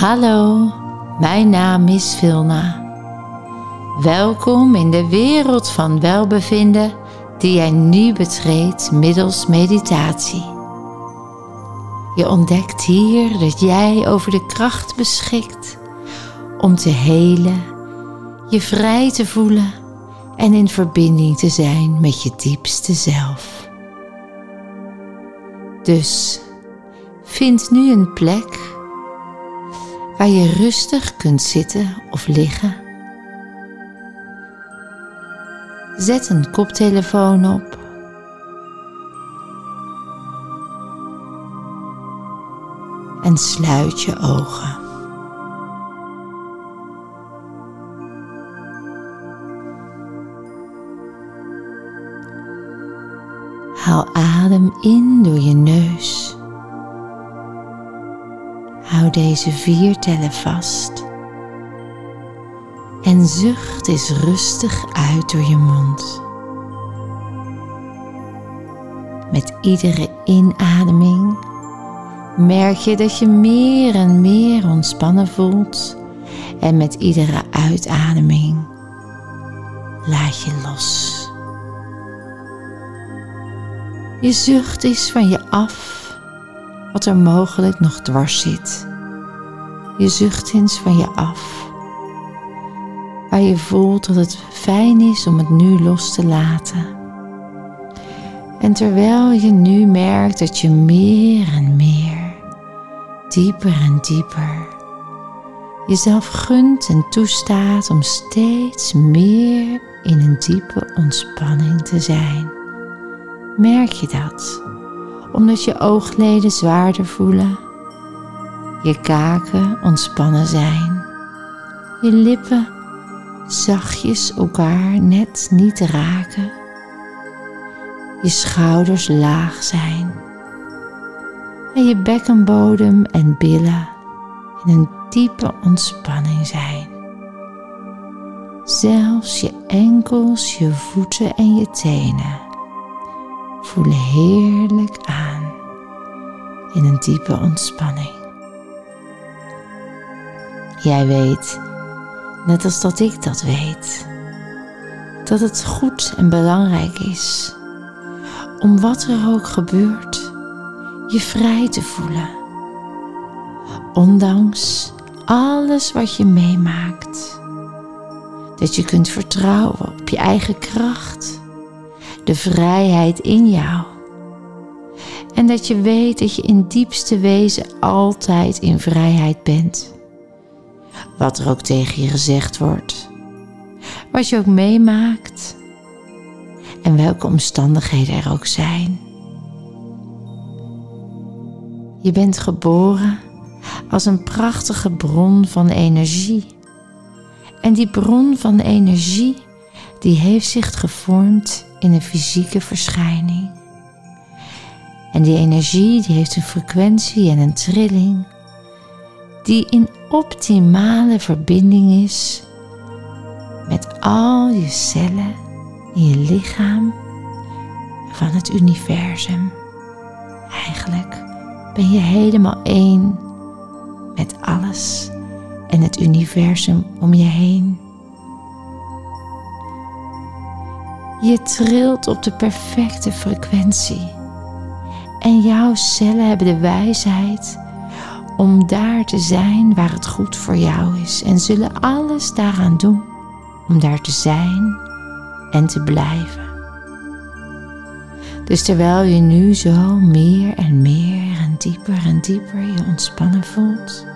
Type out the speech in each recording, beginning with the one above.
Hallo, mijn naam is Vilna. Welkom in de wereld van welbevinden die jij nu betreedt middels meditatie. Je ontdekt hier dat jij over de kracht beschikt om te helen, je vrij te voelen en in verbinding te zijn met je diepste zelf. Dus vind nu een plek waar je rustig kunt zitten of liggen. Zet een koptelefoon op. En sluit je ogen. Haal adem in door je neus. Hou deze vier tellen vast. En zucht eens rustig uit door je mond. Met iedere inademing merk je dat je meer en meer ontspannen voelt. En met iedere uitademing laat je los. Je zucht is van je af wat er mogelijk nog dwars zit. Je zucht eens van je af. Waar je voelt dat het fijn is om het nu los te laten. En terwijl je nu merkt dat je meer en meer, dieper en dieper, jezelf gunt en toestaat om steeds meer in een diepe ontspanning te zijn. Merk je dat? Omdat je oogleden zwaarder voelen je kaken ontspannen zijn, je lippen zachtjes elkaar net niet raken, je schouders laag zijn en je bekkenbodem en billen in een diepe ontspanning zijn. Zelfs je enkels, je voeten en je tenen voelen heerlijk aan in een diepe ontspanning. Jij weet, net als dat ik dat weet, dat het goed en belangrijk is om wat er ook gebeurt, je vrij te voelen. Ondanks alles wat je meemaakt. Dat je kunt vertrouwen op je eigen kracht, de vrijheid in jou. En dat je weet dat je in diepste wezen altijd in vrijheid bent wat er ook tegen je gezegd wordt, wat je ook meemaakt en welke omstandigheden er ook zijn. Je bent geboren als een prachtige bron van energie. En die bron van energie, die heeft zich gevormd in een fysieke verschijning. En die energie, die heeft een frequentie en een trilling die in optimale verbinding is met al je cellen in je lichaam van het universum. Eigenlijk ben je helemaal één met alles en het universum om je heen. Je trilt op de perfecte frequentie en jouw cellen hebben de wijsheid om daar te zijn waar het goed voor jou is en zullen alles daaraan doen om daar te zijn en te blijven. Dus terwijl je nu zo meer en meer en dieper en dieper je ontspannen voelt,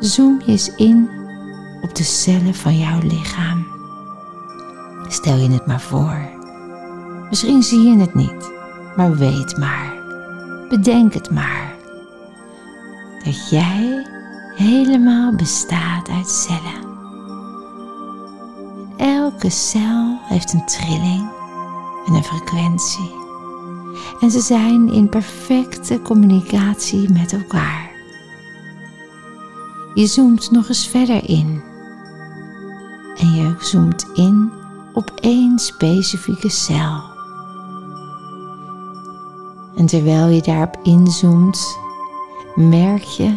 zoom je eens in op de cellen van jouw lichaam. Stel je het maar voor. Misschien zie je het niet, maar weet maar. Bedenk het maar dat jij helemaal bestaat uit cellen. Elke cel heeft een trilling en een frequentie. En ze zijn in perfecte communicatie met elkaar. Je zoomt nog eens verder in. En je zoomt in op één specifieke cel. En terwijl je daarop inzoomt, merk je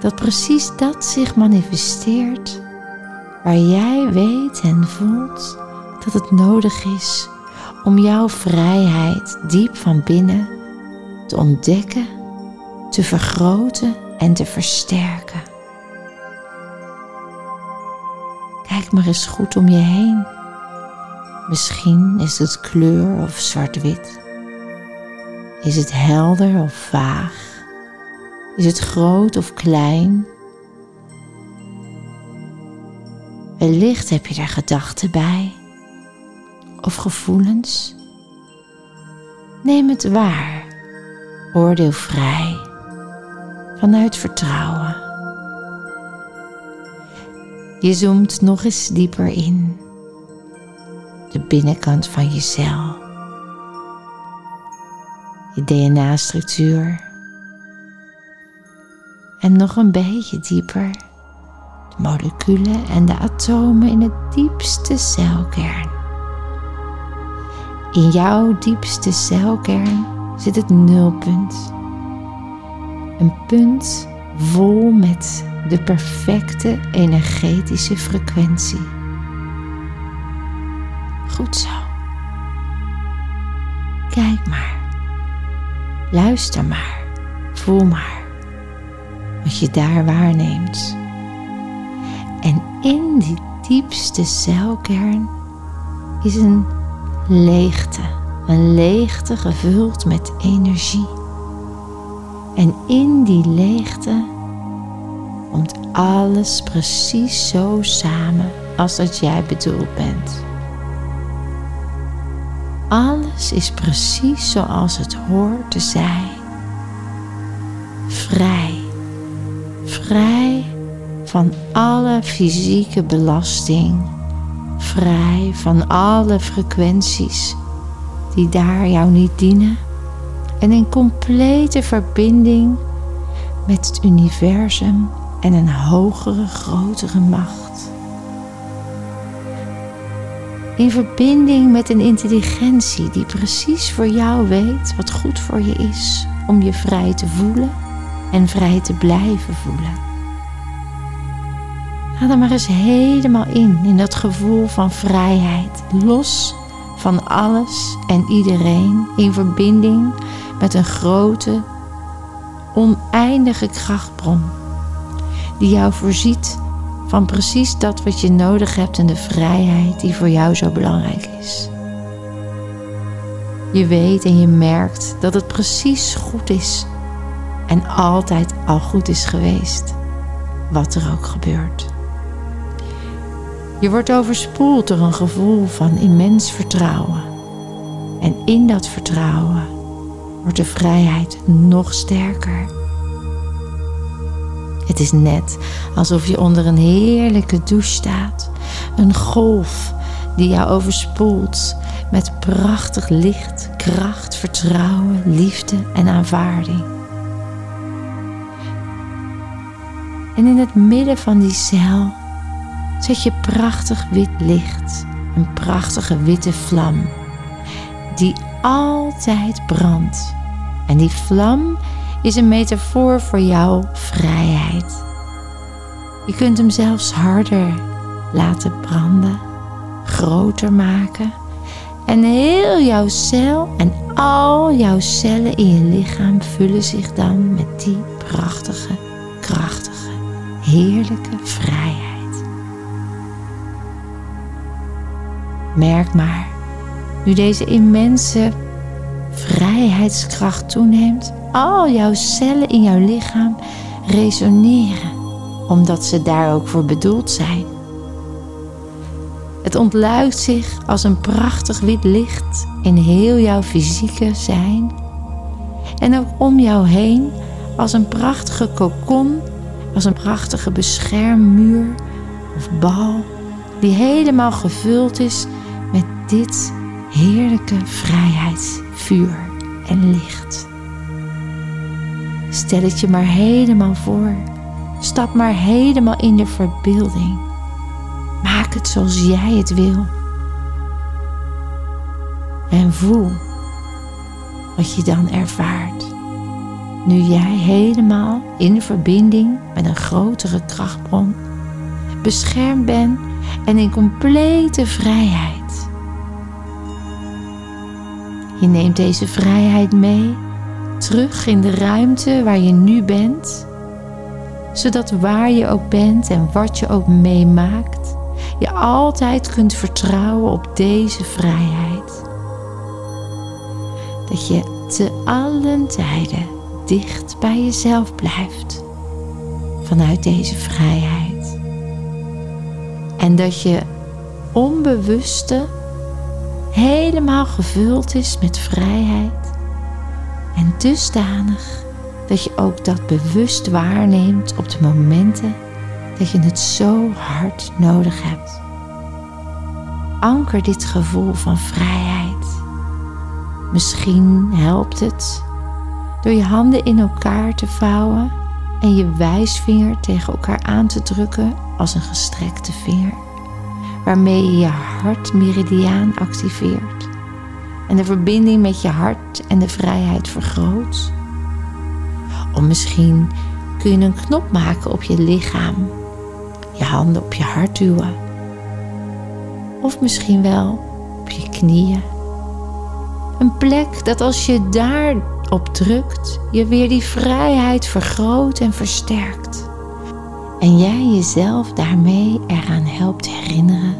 dat precies dat zich manifesteert waar jij weet en voelt dat het nodig is om jouw vrijheid diep van binnen te ontdekken, te vergroten en te versterken. Kijk maar eens goed om je heen. Misschien is het kleur of zwart-wit. Is het helder of vaag? Is het groot of klein? Wellicht heb je daar gedachten bij of gevoelens. Neem het waar, oordeel vrij, vanuit vertrouwen. Je zoomt nog eens dieper in, de binnenkant van je cel, je DNA-structuur en nog een beetje dieper de moleculen en de atomen in het diepste celkern. In jouw diepste celkern zit het nulpunt. Een punt vol met de perfecte energetische frequentie. Goed zo. Kijk maar. Luister maar. Voel maar wat je daar waarneemt. En in die diepste celkern is een leegte. Een leegte gevuld met energie. En in die leegte komt alles precies zo samen als dat jij bedoeld bent. Alles is precies zoals het hoort te zijn. Vrij. Vrij van alle fysieke belasting, vrij van alle frequenties die daar jou niet dienen en in complete verbinding met het universum en een hogere, grotere macht. In verbinding met een intelligentie die precies voor jou weet wat goed voor je is om je vrij te voelen en vrij te blijven voelen. Ga er maar eens helemaal in, in dat gevoel van vrijheid, los van alles en iedereen, in verbinding met een grote, oneindige krachtbron, die jou voorziet van precies dat wat je nodig hebt en de vrijheid die voor jou zo belangrijk is. Je weet en je merkt dat het precies goed is en altijd al goed is geweest, wat er ook gebeurt. Je wordt overspoeld door een gevoel van immens vertrouwen. En in dat vertrouwen wordt de vrijheid nog sterker. Het is net alsof je onder een heerlijke douche staat, een golf die jou overspoelt met prachtig licht, kracht, vertrouwen, liefde en aanvaarding. En in het midden van die cel zet je prachtig wit licht, een prachtige witte vlam, die altijd brandt. En die vlam is een metafoor voor jouw vrijheid. Je kunt hem zelfs harder laten branden, groter maken. En heel jouw cel en al jouw cellen in je lichaam vullen zich dan met die prachtige, krachtige, heerlijke vrijheid. Merk maar, nu deze immense vrijheidskracht toeneemt, al jouw cellen in jouw lichaam resoneren, omdat ze daar ook voor bedoeld zijn. Het ontluikt zich als een prachtig wit licht in heel jouw fysieke zijn en ook om jou heen als een prachtige kokon, als een prachtige beschermmuur of bal die helemaal gevuld is met dit heerlijke vrijheidsvuur en licht. Stel het je maar helemaal voor. Stap maar helemaal in de verbeelding. Maak het zoals jij het wil. En voel wat je dan ervaart. Nu jij helemaal in verbinding met een grotere krachtbron, beschermd bent en in complete vrijheid. Je neemt deze vrijheid mee terug in de ruimte waar je nu bent, zodat waar je ook bent en wat je ook meemaakt, je altijd kunt vertrouwen op deze vrijheid. Dat je te allen tijden dicht bij jezelf blijft vanuit deze vrijheid. En dat je onbewuste helemaal gevuld is met vrijheid en dusdanig dat je ook dat bewust waarneemt op de momenten dat je het zo hard nodig hebt. Anker dit gevoel van vrijheid. Misschien helpt het door je handen in elkaar te vouwen en je wijsvinger tegen elkaar aan te drukken als een gestrekte vinger, waarmee je je hartmeridiaan activeert en de verbinding met je hart en de vrijheid vergroot. Of misschien kun je een knop maken op je lichaam, je handen op je hart duwen. Of misschien wel op je knieën. Een plek dat als je daarop drukt, je weer die vrijheid vergroot en versterkt. En jij jezelf daarmee eraan helpt herinneren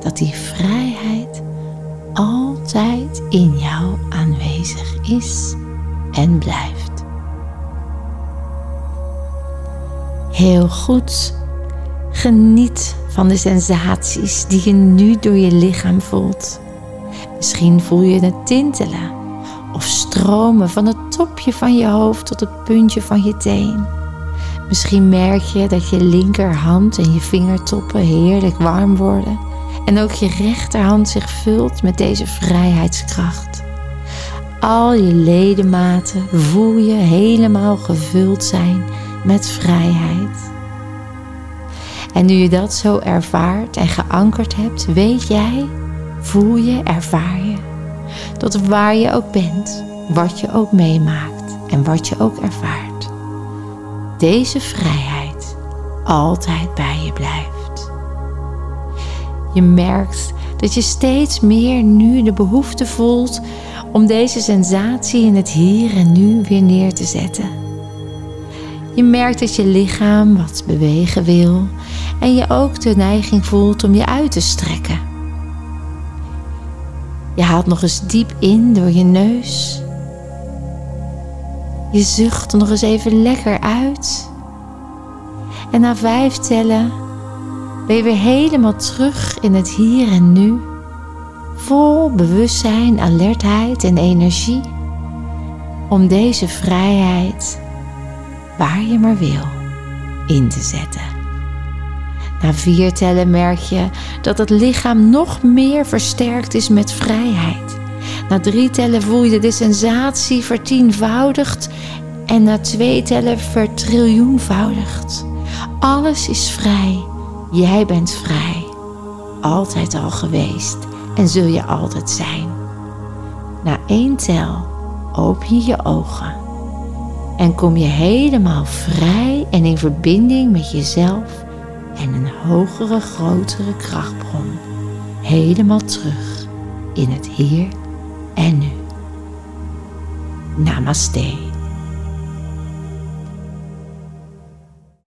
dat die vrijheid altijd in jou aanwezig is en blijft. Heel goed. Geniet van de sensaties die je nu door je lichaam voelt. Misschien voel je het tintelen of stromen van het topje van je hoofd tot het puntje van je teen. Misschien merk je dat je linkerhand en je vingertoppen heerlijk warm worden en ook je rechterhand zich vult met deze vrijheidskracht. Al je ledematen voel je helemaal gevuld zijn met vrijheid. En nu je dat zo ervaart en geankerd hebt, weet jij, voel je, ervaar je, dat waar je ook bent, wat je ook meemaakt en wat je ook ervaart, deze vrijheid altijd bij je blijft. Je merkt dat je steeds meer nu de behoefte voelt om deze sensatie in het hier en nu weer neer te zetten. Je merkt dat je lichaam wat bewegen wil en je ook de neiging voelt om je uit te strekken. Je haalt nog eens diep in door je neus. Je zucht nog eens even lekker uit. En na vijf tellen ben je weer helemaal terug in het hier en nu, vol bewustzijn, alertheid en energie om deze vrijheid, waar je maar wil, in te zetten. Na vier tellen merk je dat het lichaam nog meer versterkt is met vrijheid. Na drie tellen voel je de sensatie vertienvoudigd en na twee tellen vertriljoenvoudigd. Alles is vrij Jij bent vrij, altijd al geweest en zul je altijd zijn. Na één tel open je je ogen en kom je helemaal vrij en in verbinding met jezelf en een hogere, grotere krachtbron. Helemaal terug in het hier en nu. Namaste.